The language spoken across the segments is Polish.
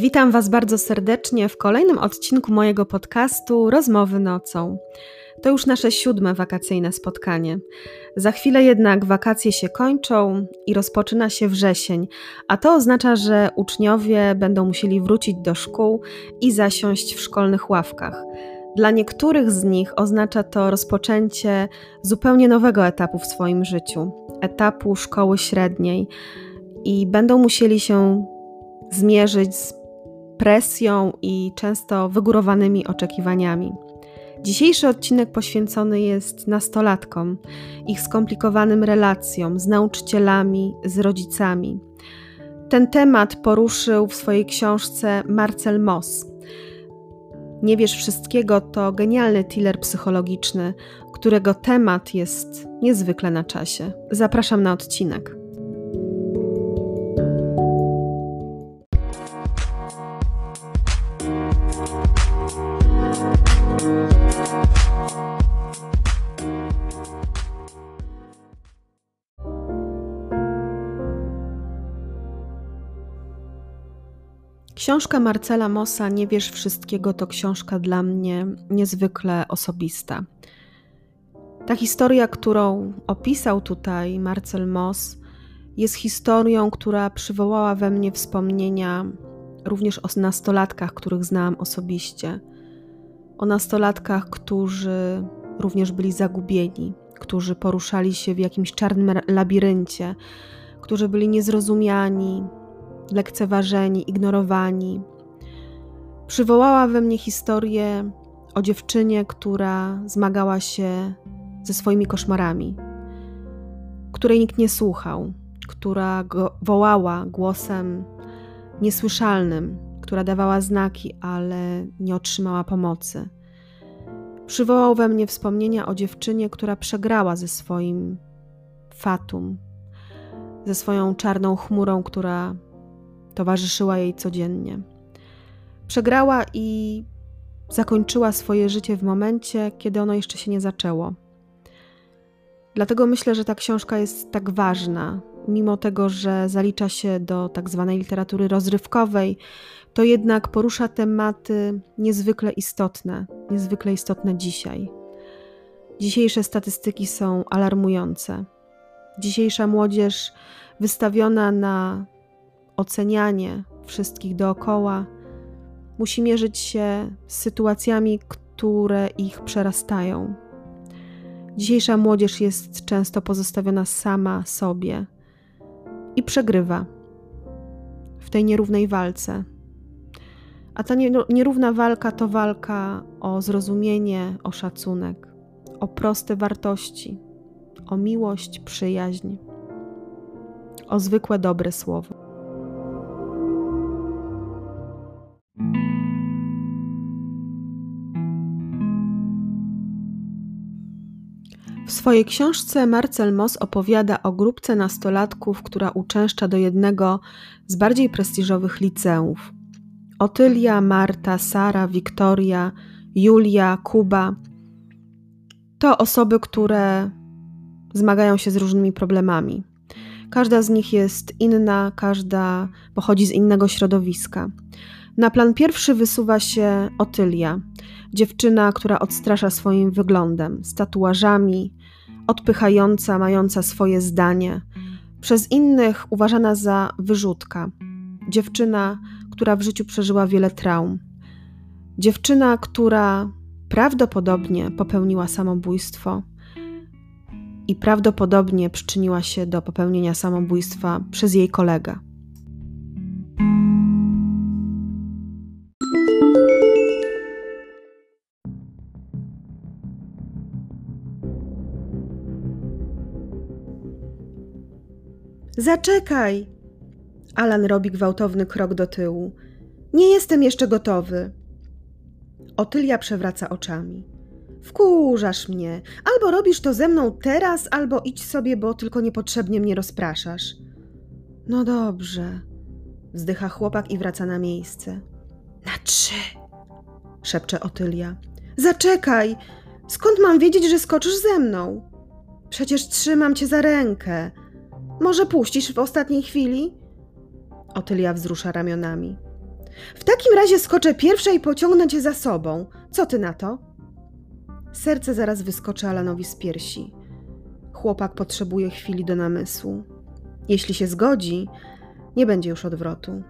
Witam Was bardzo serdecznie w kolejnym odcinku mojego podcastu Rozmowy nocą. To już nasze siódme wakacyjne spotkanie. Za chwilę jednak wakacje się kończą i rozpoczyna się wrzesień, a to oznacza, że uczniowie będą musieli wrócić do szkół i zasiąść w szkolnych ławkach. Dla niektórych z nich oznacza to rozpoczęcie zupełnie nowego etapu w swoim życiu etapu szkoły średniej i będą musieli się zmierzyć z presją i często wygórowanymi oczekiwaniami. Dzisiejszy odcinek poświęcony jest nastolatkom, ich skomplikowanym relacjom z nauczycielami, z rodzicami. Ten temat poruszył w swojej książce Marcel Moss. Nie wiesz wszystkiego to genialny thriller psychologiczny, którego temat jest niezwykle na czasie. Zapraszam na odcinek. Książka Marcela Mossa Nie wiesz wszystkiego to książka dla mnie niezwykle osobista. Ta historia, którą opisał tutaj Marcel Moss, jest historią, która przywołała we mnie wspomnienia również o nastolatkach, których znałam osobiście. O nastolatkach, którzy również byli zagubieni, którzy poruszali się w jakimś czarnym labiryncie, którzy byli niezrozumiani, lekceważeni, ignorowani. Przywołała we mnie historię o dziewczynie, która zmagała się ze swoimi koszmarami, której nikt nie słuchał, która go wołała głosem niesłyszalnym, która dawała znaki, ale nie otrzymała pomocy. Przywołał we mnie wspomnienia o dziewczynie, która przegrała ze swoim fatum, ze swoją czarną chmurą, która towarzyszyła jej codziennie. Przegrała i zakończyła swoje życie w momencie, kiedy ono jeszcze się nie zaczęło. Dlatego myślę, że ta książka jest tak ważna, mimo tego, że zalicza się do tak zwanej literatury rozrywkowej, to jednak porusza tematy niezwykle istotne, niezwykle istotne dzisiaj. Dzisiejsze statystyki są alarmujące. Dzisiejsza młodzież wystawiona na ocenianie wszystkich dookoła, musi mierzyć się z sytuacjami, które ich przerastają. Dzisiejsza młodzież jest często pozostawiona sama sobie i przegrywa w tej nierównej walce. A ta nierówna walka to walka o zrozumienie, o szacunek, o proste wartości, o miłość, przyjaźń, o zwykłe dobre słowo. Swojej książce Marcel Moss opowiada o grupce nastolatków, która uczęszcza do jednego z bardziej prestiżowych liceów. Otylia, Marta, Sara, Wiktoria, Julia, Kuba to osoby, które zmagają się z różnymi problemami. Każda z nich jest inna, każda pochodzi z innego środowiska. Na plan pierwszy wysuwa się Otylia, dziewczyna, która odstrasza swoim wyglądem, z tatuażami, odpychająca, mająca swoje zdanie, przez innych uważana za wyrzutka. Dziewczyna, która w życiu przeżyła wiele traum. Dziewczyna, która prawdopodobnie popełniła samobójstwo i prawdopodobnie przyczyniła się do popełnienia samobójstwa przez jej kolegę. Zaczekaj! Alan robi gwałtowny krok do tyłu. Nie jestem jeszcze gotowy. Otylia przewraca oczami. Wkurzasz mnie. Albo robisz to ze mną teraz, albo idź sobie, bo tylko niepotrzebnie mnie rozpraszasz. No dobrze. Wzdycha chłopak i wraca na miejsce. Na trzy, szepcze Otylia. Zaczekaj! Skąd mam wiedzieć, że skoczysz ze mną? Przecież trzymam cię za rękę. Może puścisz w ostatniej chwili? Otylia wzrusza ramionami. W takim razie skoczę pierwsza i pociągnę cię za sobą. Co ty na to? Serce zaraz wyskoczy Alanowi z piersi. Chłopak potrzebuje chwili do namysłu. Jeśli się zgodzi, nie będzie już odwrotu.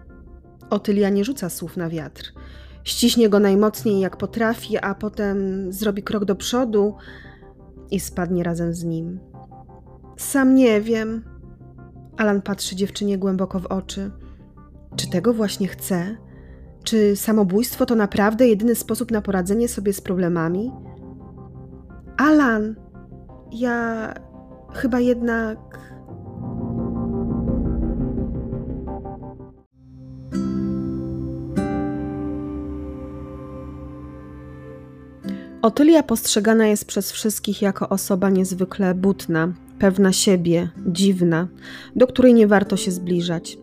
Otylia nie rzuca słów na wiatr. Ściśnie go najmocniej jak potrafi, a potem zrobi krok do przodu i spadnie razem z nim. Sam nie wiem. Alan patrzy dziewczynie głęboko w oczy. Czy tego właśnie chce? Czy samobójstwo to naprawdę jedyny sposób na poradzenie sobie z problemami? Alan, ja chyba jednak. Otylia postrzegana jest przez wszystkich jako osoba niezwykle butna, pewna siebie, dziwna, do której nie warto się zbliżać.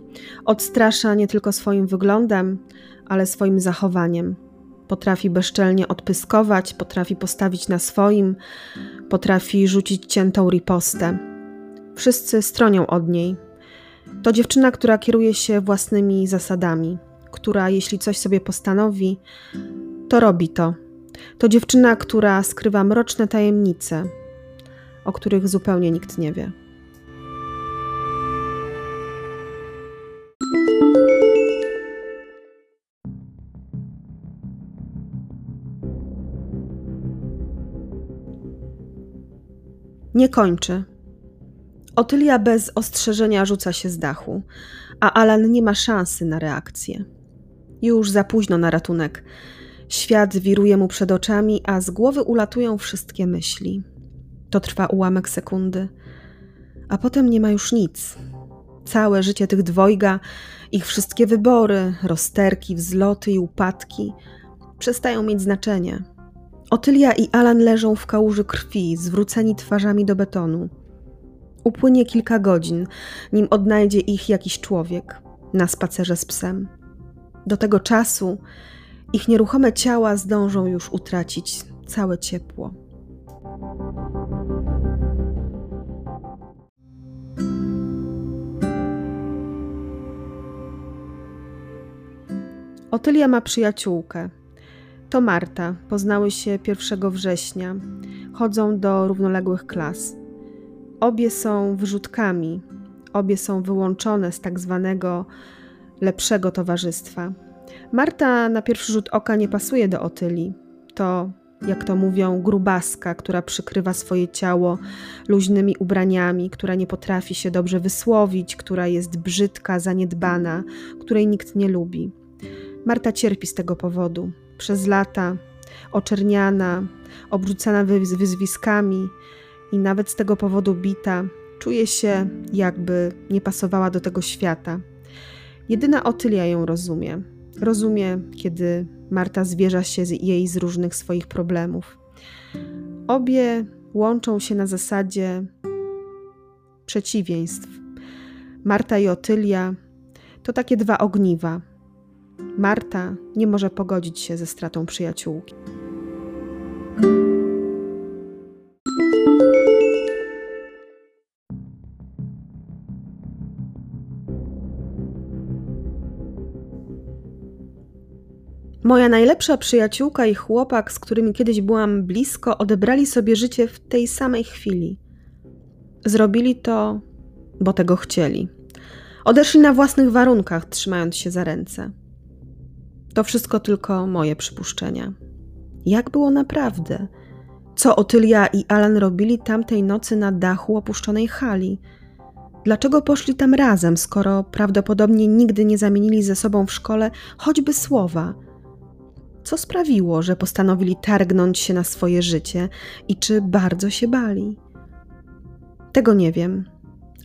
Odstrasza nie tylko swoim wyglądem, ale swoim zachowaniem. Potrafi bezczelnie odpyskować, potrafi postawić na swoim, potrafi rzucić ciętą ripostę. Wszyscy stronią od niej. To dziewczyna, która kieruje się własnymi zasadami, która jeśli coś sobie postanowi, to robi to. To dziewczyna, która skrywa mroczne tajemnice, o których zupełnie nikt nie wie. Nie kończy. Otylia bez ostrzeżenia rzuca się z dachu, a Alan nie ma szansy na reakcję. Już za późno na ratunek. Świat wiruje mu przed oczami, a z głowy ulatują wszystkie myśli. To trwa ułamek sekundy, a potem nie ma już nic. Całe życie tych dwojga, ich wszystkie wybory, rozterki, wzloty i upadki przestają mieć znaczenie. Otylia i Alan leżą w kałuży krwi, zwróceni twarzami do betonu. Upłynie kilka godzin, nim odnajdzie ich jakiś człowiek na spacerze z psem. Do tego czasu ich nieruchome ciała zdążą już utracić całe ciepło. Otylia ma przyjaciółkę. To Marta. Poznały się 1 września. Chodzą do równoległych klas. Obie są wyrzutkami. Obie są wyłączone z tak zwanego lepszego towarzystwa. Marta na pierwszy rzut oka nie pasuje do Otyli. To, jak to mówią, grubaska, która przykrywa swoje ciało luźnymi ubraniami, która nie potrafi się dobrze wysłowić, która jest brzydka, zaniedbana, której nikt nie lubi. Marta cierpi z tego powodu. Przez lata oczerniana, obrzucana wyzwiskami i nawet z tego powodu bita, czuje się, jakby nie pasowała do tego świata. Jedyna Otylia ją rozumie. Rozumie, kiedy Marta zwierza się jej z różnych swoich problemów. Obie łączą się na zasadzie przeciwieństw. Marta i Otylia to takie dwa ogniwa. Marta nie może pogodzić się ze stratą przyjaciółki. Moja najlepsza przyjaciółka i chłopak, z którymi kiedyś byłam blisko, odebrali sobie życie w tej samej chwili. Zrobili to, bo tego chcieli. Odeszli na własnych warunkach, trzymając się za ręce. To wszystko tylko moje przypuszczenia. Jak było naprawdę? Co Otylia i Alan robili tamtej nocy na dachu opuszczonej hali? Dlaczego poszli tam razem, skoro prawdopodobnie nigdy nie zamienili ze sobą w szkole choćby słowa? Co sprawiło, że postanowili targnąć się na swoje życie i czy bardzo się bali? Tego nie wiem,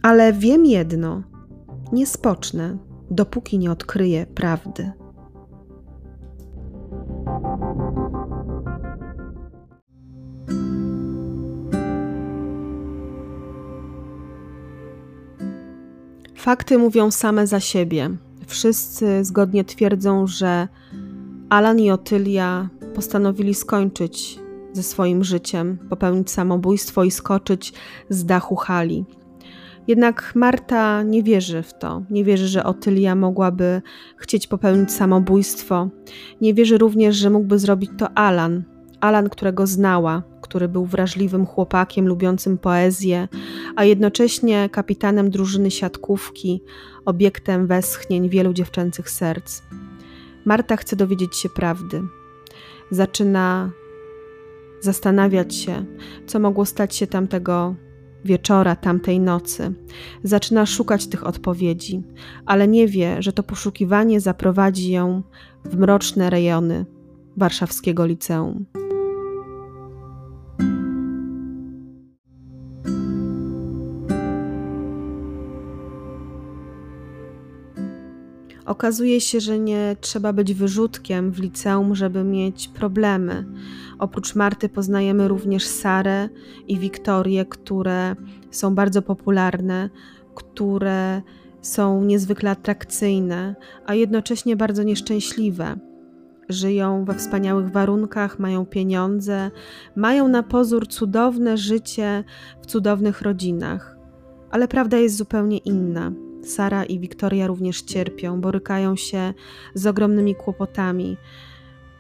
ale wiem jedno: nie spocznę, dopóki nie odkryję prawdy. Fakty mówią same za siebie. Wszyscy zgodnie twierdzą, że Alan i Otylia postanowili skończyć ze swoim życiem, popełnić samobójstwo i skoczyć z dachu hali. Jednak Marta nie wierzy w to. Nie wierzy, że Otylia mogłaby chcieć popełnić samobójstwo. Nie wierzy również, że mógłby zrobić to Alan. Alan, którego znała, który był wrażliwym chłopakiem lubiącym poezję, a jednocześnie kapitanem drużyny siatkówki, obiektem westchnień wielu dziewczęcych serc. Marta chce dowiedzieć się prawdy. Zaczyna zastanawiać się, co mogło stać się tamtego wieczora, tamtej nocy. Zaczyna szukać tych odpowiedzi, ale nie wie, że to poszukiwanie zaprowadzi ją w mroczne rejony warszawskiego liceum. Okazuje się, że nie trzeba być wyrzutkiem w liceum, żeby mieć problemy. Oprócz Marty poznajemy również Sarę i Wiktorię, które są bardzo popularne, które są niezwykle atrakcyjne, a jednocześnie bardzo nieszczęśliwe. Żyją we wspaniałych warunkach, mają pieniądze, mają na pozór cudowne życie w cudownych rodzinach. Ale prawda jest zupełnie inna. Sara i Wiktoria również cierpią, borykają się z ogromnymi kłopotami,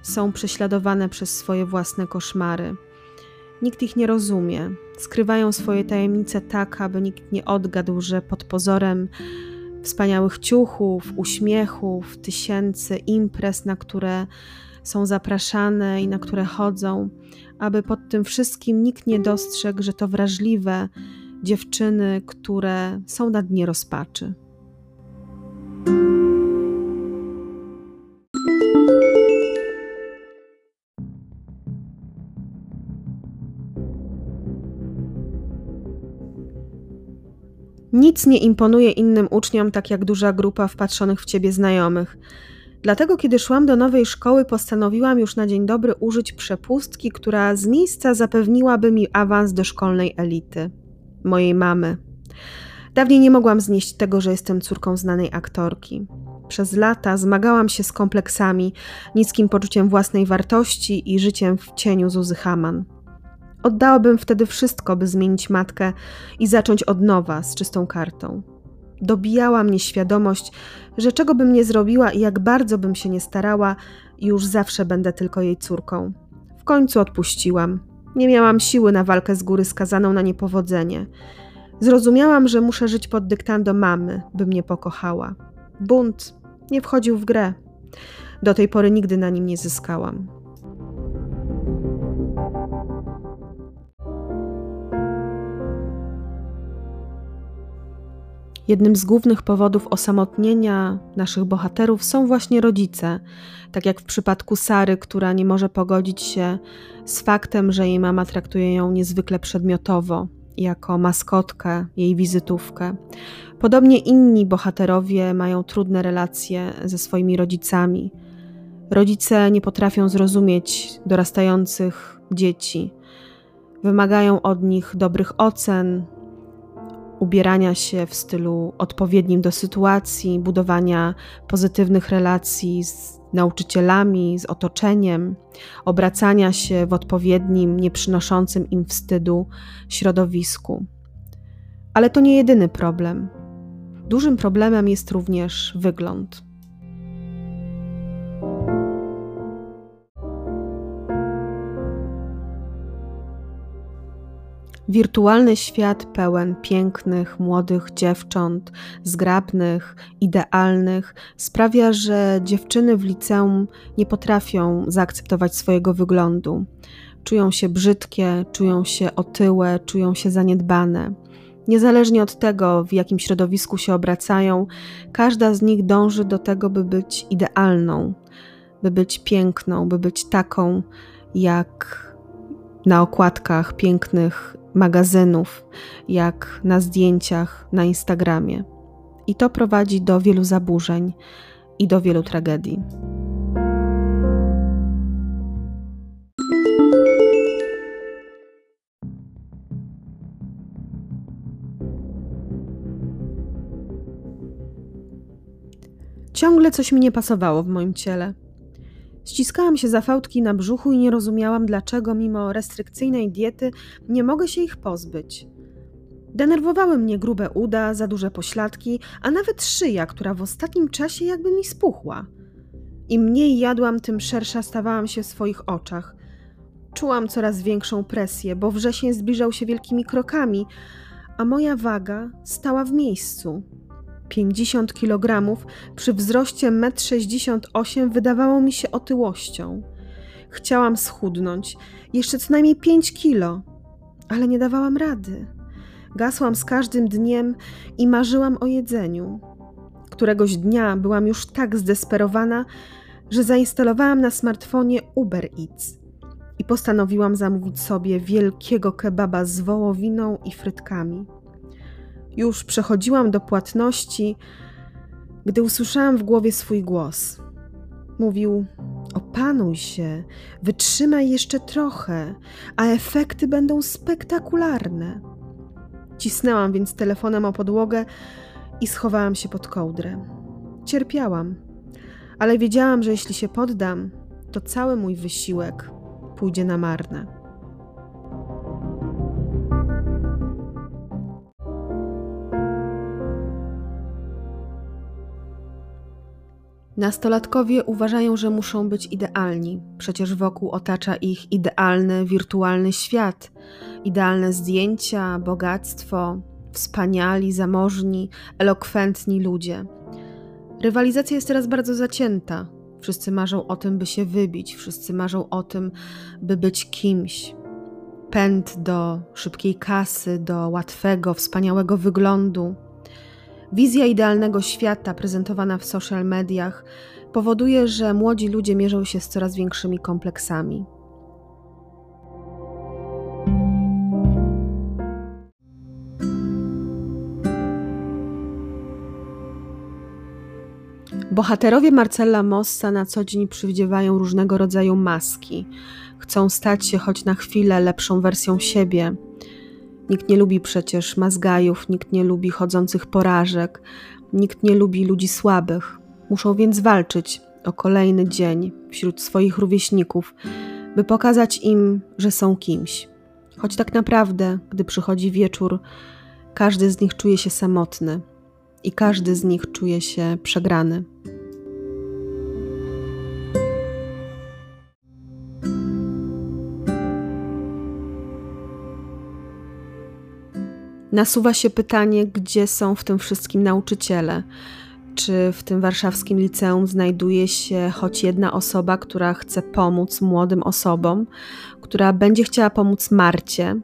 są prześladowane przez swoje własne koszmary. Nikt ich nie rozumie, skrywają swoje tajemnice tak, aby nikt nie odgadł, że pod pozorem wspaniałych ciuchów, uśmiechów, tysięcy imprez, na które są zapraszane i na które chodzą, aby pod tym wszystkim nikt nie dostrzegł, że to wrażliwe, dziewczyny, które są na dnie rozpaczy. Nic nie imponuje innym uczniom tak jak duża grupa wpatrzonych w ciebie znajomych. Dlatego, kiedy szłam do nowej szkoły, postanowiłam już na dzień dobry użyć przepustki, która z miejsca zapewniłaby mi awans do szkolnej elity mojej mamy. Dawniej nie mogłam znieść tego, że jestem córką znanej aktorki. Przez lata zmagałam się z kompleksami, niskim poczuciem własnej wartości i życiem w cieniu Zuzy Haman. Oddałabym wtedy wszystko, by zmienić matkę i zacząć od nowa, z czystą kartą. Dobijała mnie świadomość, że czego bym nie zrobiła i jak bardzo bym się nie starała, już zawsze będę tylko jej córką. W końcu odpuściłam. Nie miałam siły na walkę z góry skazaną na niepowodzenie. Zrozumiałam, że muszę żyć pod dyktando mamy, by mnie pokochała. Bunt nie wchodził w grę. Do tej pory nigdy na nim nie zyskałam. Jednym z głównych powodów osamotnienia naszych bohaterów są właśnie rodzice, tak jak w przypadku Sary, która nie może pogodzić się z faktem, że jej mama traktuje ją niezwykle przedmiotowo, jako maskotkę, jej wizytówkę. Podobnie inni bohaterowie mają trudne relacje ze swoimi rodzicami. Rodzice nie potrafią zrozumieć dorastających dzieci. Wymagają od nich dobrych ocen, ubierania się w stylu odpowiednim do sytuacji, budowania pozytywnych relacji z nauczycielami, z otoczeniem, obracania się w odpowiednim, nieprzynoszącym im wstydu środowisku. Ale to nie jedyny problem. Dużym problemem jest również wygląd. Wirtualny świat pełen pięknych, młodych dziewcząt, zgrabnych, idealnych, sprawia, że dziewczyny w liceum nie potrafią zaakceptować swojego wyglądu. Czują się brzydkie, czują się otyłe, czują się zaniedbane. Niezależnie od tego, w jakim środowisku się obracają, każda z nich dąży do tego, by być idealną, by być piękną, by być taką, jak na okładkach pięknych magazynów, jak na zdjęciach na Instagramie. I to prowadzi do wielu zaburzeń i do wielu tragedii. Ciągle coś mi nie pasowało w moim ciele. Ściskałam się za fałdki na brzuchu i nie rozumiałam, dlaczego mimo restrykcyjnej diety nie mogę się ich pozbyć. Denerwowały mnie grube uda, za duże pośladki, a nawet szyja, która w ostatnim czasie jakby mi spuchła. Im mniej jadłam, tym szersza stawałam się w swoich oczach. Czułam coraz większą presję, bo wrzesień zbliżał się wielkimi krokami, a moja waga stała w miejscu. 50 kg przy wzroście 1,68 m wydawało mi się otyłością. Chciałam schudnąć, jeszcze co najmniej 5 kilo, ale nie dawałam rady. Gasłam z każdym dniem i marzyłam o jedzeniu. Któregoś dnia byłam już tak zdesperowana, że zainstalowałam na smartfonie Uber Eats i postanowiłam zamówić sobie wielkiego kebaba z wołowiną i frytkami. Już przechodziłam do płatności, gdy usłyszałam w głowie swój głos. Mówił: Opanuj się, wytrzymaj jeszcze trochę, a efekty będą spektakularne. Cisnęłam więc telefonem o podłogę i schowałam się pod kołdrę. Cierpiałam, ale wiedziałam, że jeśli się poddam, to cały mój wysiłek pójdzie na marne. Nastolatkowie uważają, że muszą być idealni, przecież wokół otacza ich idealny, wirtualny świat, idealne zdjęcia, bogactwo, wspaniali, zamożni, elokwentni ludzie. Rywalizacja jest teraz bardzo zacięta. Wszyscy marzą o tym, by się wybić, wszyscy marzą o tym, by być kimś. Pęd do szybkiej kasy, do łatwego, wspaniałego wyglądu, Wizja idealnego świata prezentowana w social mediach powoduje, że młodzi ludzie mierzą się z coraz większymi kompleksami. Bohaterowie Marcella Mossa na co dzień przywdziewają różnego rodzaju maski. Chcą stać się choć na chwilę lepszą wersją siebie, Nikt nie lubi przecież mazgajów, nikt nie lubi chodzących porażek, nikt nie lubi ludzi słabych. Muszą więc walczyć o kolejny dzień wśród swoich rówieśników, by pokazać im, że są kimś. Choć tak naprawdę, gdy przychodzi wieczór, każdy z nich czuje się samotny i każdy z nich czuje się przegrany. Nasuwa się pytanie, gdzie są w tym wszystkim nauczyciele? Czy w tym warszawskim liceum znajduje się choć jedna osoba, która chce pomóc młodym osobom, która będzie chciała pomóc Marcie,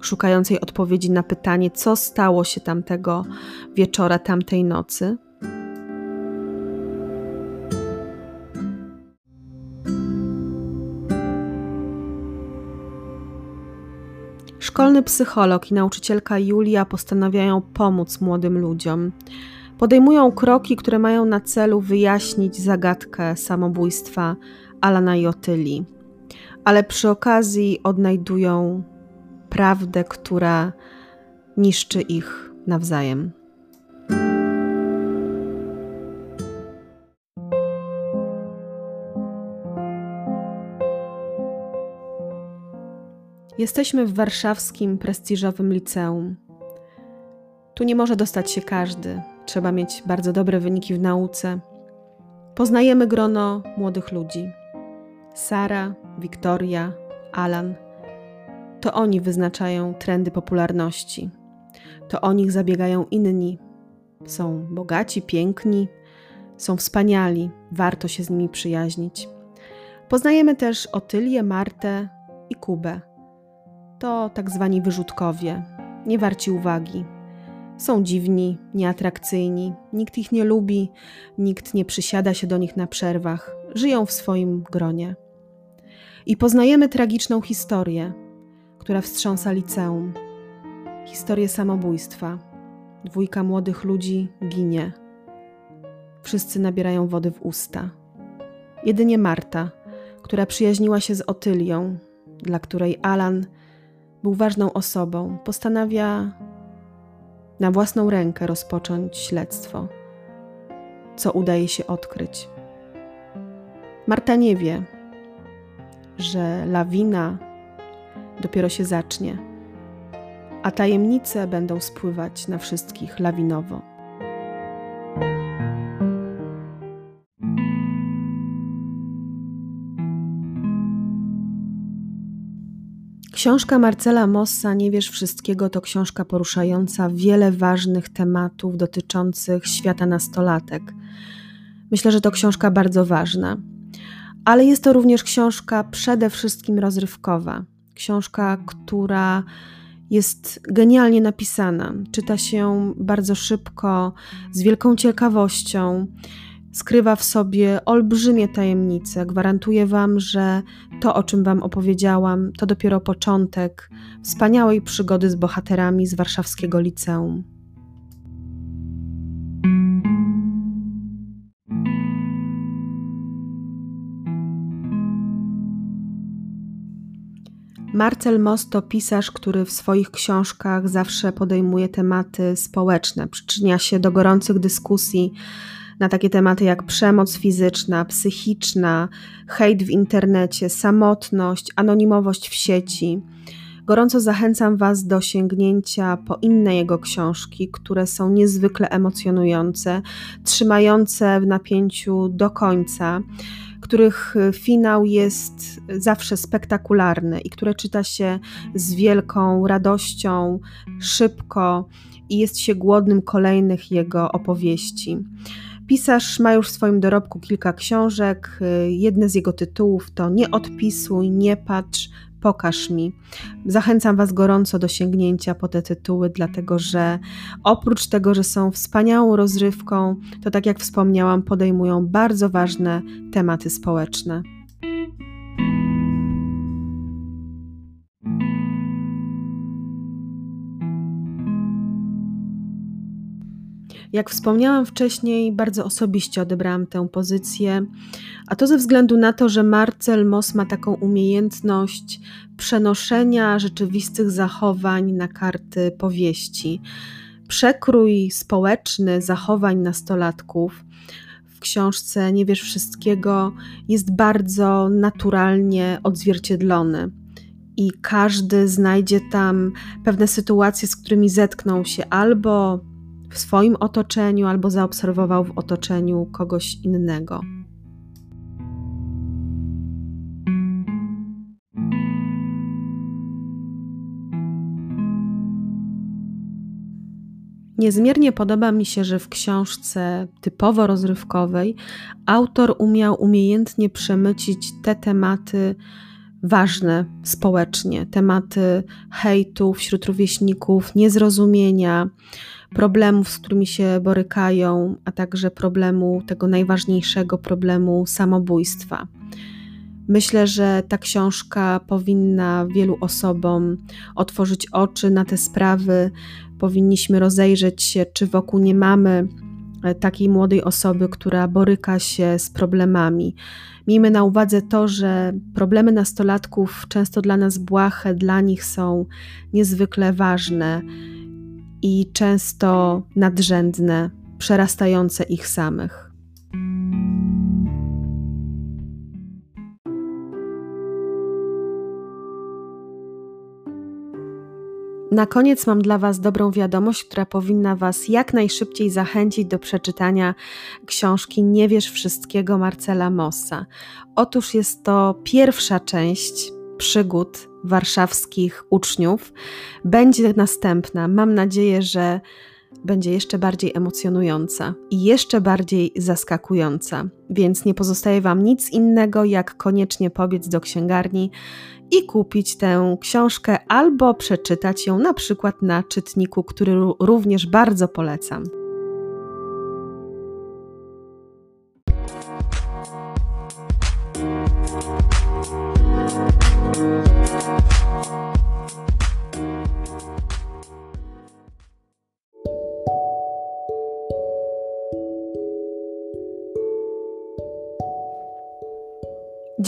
szukającej odpowiedzi na pytanie, co stało się tamtego wieczora, tamtej nocy? Szkolny psycholog i nauczycielka Julia postanawiają pomóc młodym ludziom. Podejmują kroki, które mają na celu wyjaśnić zagadkę samobójstwa Alana i Otyli, ale przy okazji odnajdują prawdę, która niszczy ich nawzajem. Jesteśmy w warszawskim prestiżowym liceum. Tu nie może dostać się każdy, trzeba mieć bardzo dobre wyniki w nauce. Poznajemy grono młodych ludzi. Sara, Wiktoria, Alan. To oni wyznaczają trendy popularności. To o nich zabiegają inni. Są bogaci, piękni, są wspaniali, warto się z nimi przyjaźnić. Poznajemy też Otylię, Martę i Kubę to tak zwani wyrzutkowie, nie warci uwagi. Są dziwni, nieatrakcyjni, nikt ich nie lubi, nikt nie przysiada się do nich na przerwach, żyją w swoim gronie. I poznajemy tragiczną historię, która wstrząsa liceum. Historię samobójstwa. Dwójka młodych ludzi ginie. Wszyscy nabierają wody w usta. Jedynie Marta, która przyjaźniła się z Otylią, dla której Alan był ważną osobą, postanawia na własną rękę rozpocząć śledztwo. Co udaje się odkryć? Marta nie wie, że lawina dopiero się zacznie. a tajemnice będą spływać na wszystkich lawinowo. Książka Marcela Mossa Nie wiesz wszystkiego to książka poruszająca wiele ważnych tematów dotyczących świata nastolatek. Myślę, że to książka bardzo ważna, ale jest to również książka przede wszystkim rozrywkowa. Książka, która jest genialnie napisana, czyta się bardzo szybko, z wielką ciekawością skrywa w sobie olbrzymie tajemnice. Gwarantuję Wam, że to, o czym Wam opowiedziałam, to dopiero początek wspaniałej przygody z bohaterami z warszawskiego liceum. Marcel Most to pisarz, który w swoich książkach zawsze podejmuje tematy społeczne, przyczynia się do gorących dyskusji na takie tematy jak przemoc fizyczna, psychiczna, hejt w internecie, samotność, anonimowość w sieci. Gorąco zachęcam Was do sięgnięcia po inne jego książki, które są niezwykle emocjonujące, trzymające w napięciu do końca, których finał jest zawsze spektakularny i które czyta się z wielką radością, szybko i jest się głodnym kolejnych jego opowieści. Pisarz ma już w swoim dorobku kilka książek. Jedne z jego tytułów to Nie odpisuj, nie patrz, pokaż mi. Zachęcam Was gorąco do sięgnięcia po te tytuły, dlatego że oprócz tego, że są wspaniałą rozrywką, to tak jak wspomniałam, podejmują bardzo ważne tematy społeczne. Jak wspomniałam wcześniej, bardzo osobiście odebrałam tę pozycję, a to ze względu na to, że Marcel Moss ma taką umiejętność przenoszenia rzeczywistych zachowań na karty powieści. Przekrój społeczny zachowań nastolatków w książce Nie wiesz wszystkiego jest bardzo naturalnie odzwierciedlony i każdy znajdzie tam pewne sytuacje, z którymi zetknął się albo w swoim otoczeniu albo zaobserwował w otoczeniu kogoś innego. Niezmiernie podoba mi się, że w książce typowo rozrywkowej autor umiał umiejętnie przemycić te tematy ważne społecznie, tematy hejtu wśród rówieśników, niezrozumienia, problemów, z którymi się borykają, a także problemu tego najważniejszego problemu samobójstwa. Myślę, że ta książka powinna wielu osobom otworzyć oczy na te sprawy. Powinniśmy rozejrzeć się, czy wokół nie mamy takiej młodej osoby, która boryka się z problemami. Miejmy na uwadze to, że problemy nastolatków często dla nas błahe, dla nich są niezwykle ważne i często nadrzędne, przerastające ich samych. Na koniec mam dla Was dobrą wiadomość, która powinna Was jak najszybciej zachęcić do przeczytania książki Nie wiesz wszystkiego Marcela Mossa. Otóż jest to pierwsza część przygód warszawskich uczniów. Będzie następna. Mam nadzieję, że będzie jeszcze bardziej emocjonująca i jeszcze bardziej zaskakująca. Więc nie pozostaje Wam nic innego, jak koniecznie pobiec do księgarni i kupić tę książkę albo przeczytać ją na przykład na czytniku, który również bardzo polecam.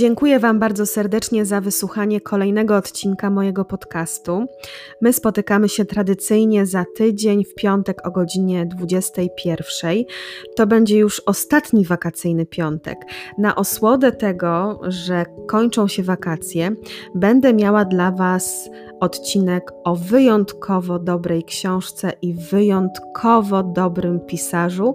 Dziękuję Wam bardzo serdecznie za wysłuchanie kolejnego odcinka mojego podcastu. My spotykamy się tradycyjnie za tydzień w piątek o godzinie 21. To będzie już ostatni wakacyjny piątek. Na osłodę tego, że kończą się wakacje, będę miała dla Was odcinek o wyjątkowo dobrej książce i wyjątkowo dobrym pisarzu,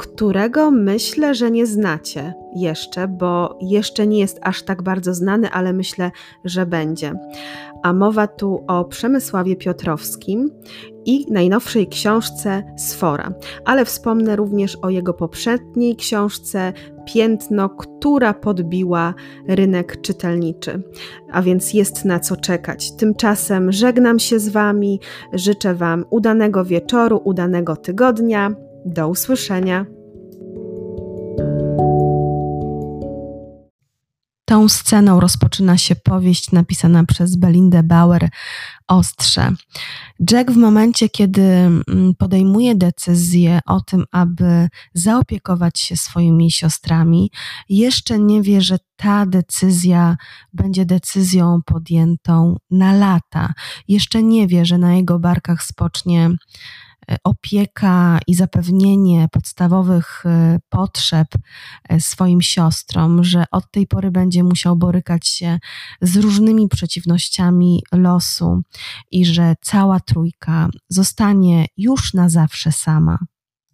którego myślę, że nie znacie jeszcze, bo jeszcze nie jest aż tak bardzo znany, ale myślę, że będzie. A mowa tu o Przemysławie Piotrowskim i najnowszej książce Sfora, ale wspomnę również o jego poprzedniej książce Piętno, która podbiła rynek czytelniczy. A więc jest na co czekać. Tymczasem żegnam się z Wami, życzę Wam udanego wieczoru, udanego tygodnia. Do usłyszenia. Tą sceną rozpoczyna się powieść napisana przez Belindę Bauer Ostrze. Jack w momencie, kiedy mm, podejmuje decyzję o tym, aby zaopiekować się swoimi siostrami, jeszcze nie wie, że ta decyzja będzie decyzją podjętą na lata. Jeszcze nie wie, że na jego barkach spocznie opieka i zapewnienie podstawowych e, potrzeb e, swoim siostrom, że od tej pory będzie musiał borykać się z różnymi przeciwnościami losu i że cała trójka zostanie już na zawsze sama.